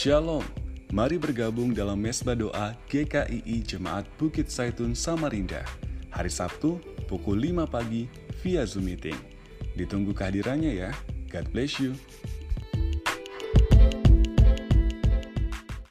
Shalom, mari bergabung dalam Mesbah Doa GKII Jemaat Bukit Saitun Samarinda. Hari Sabtu, pukul 5 pagi via Zoom Meeting. Ditunggu kehadirannya ya. God bless you.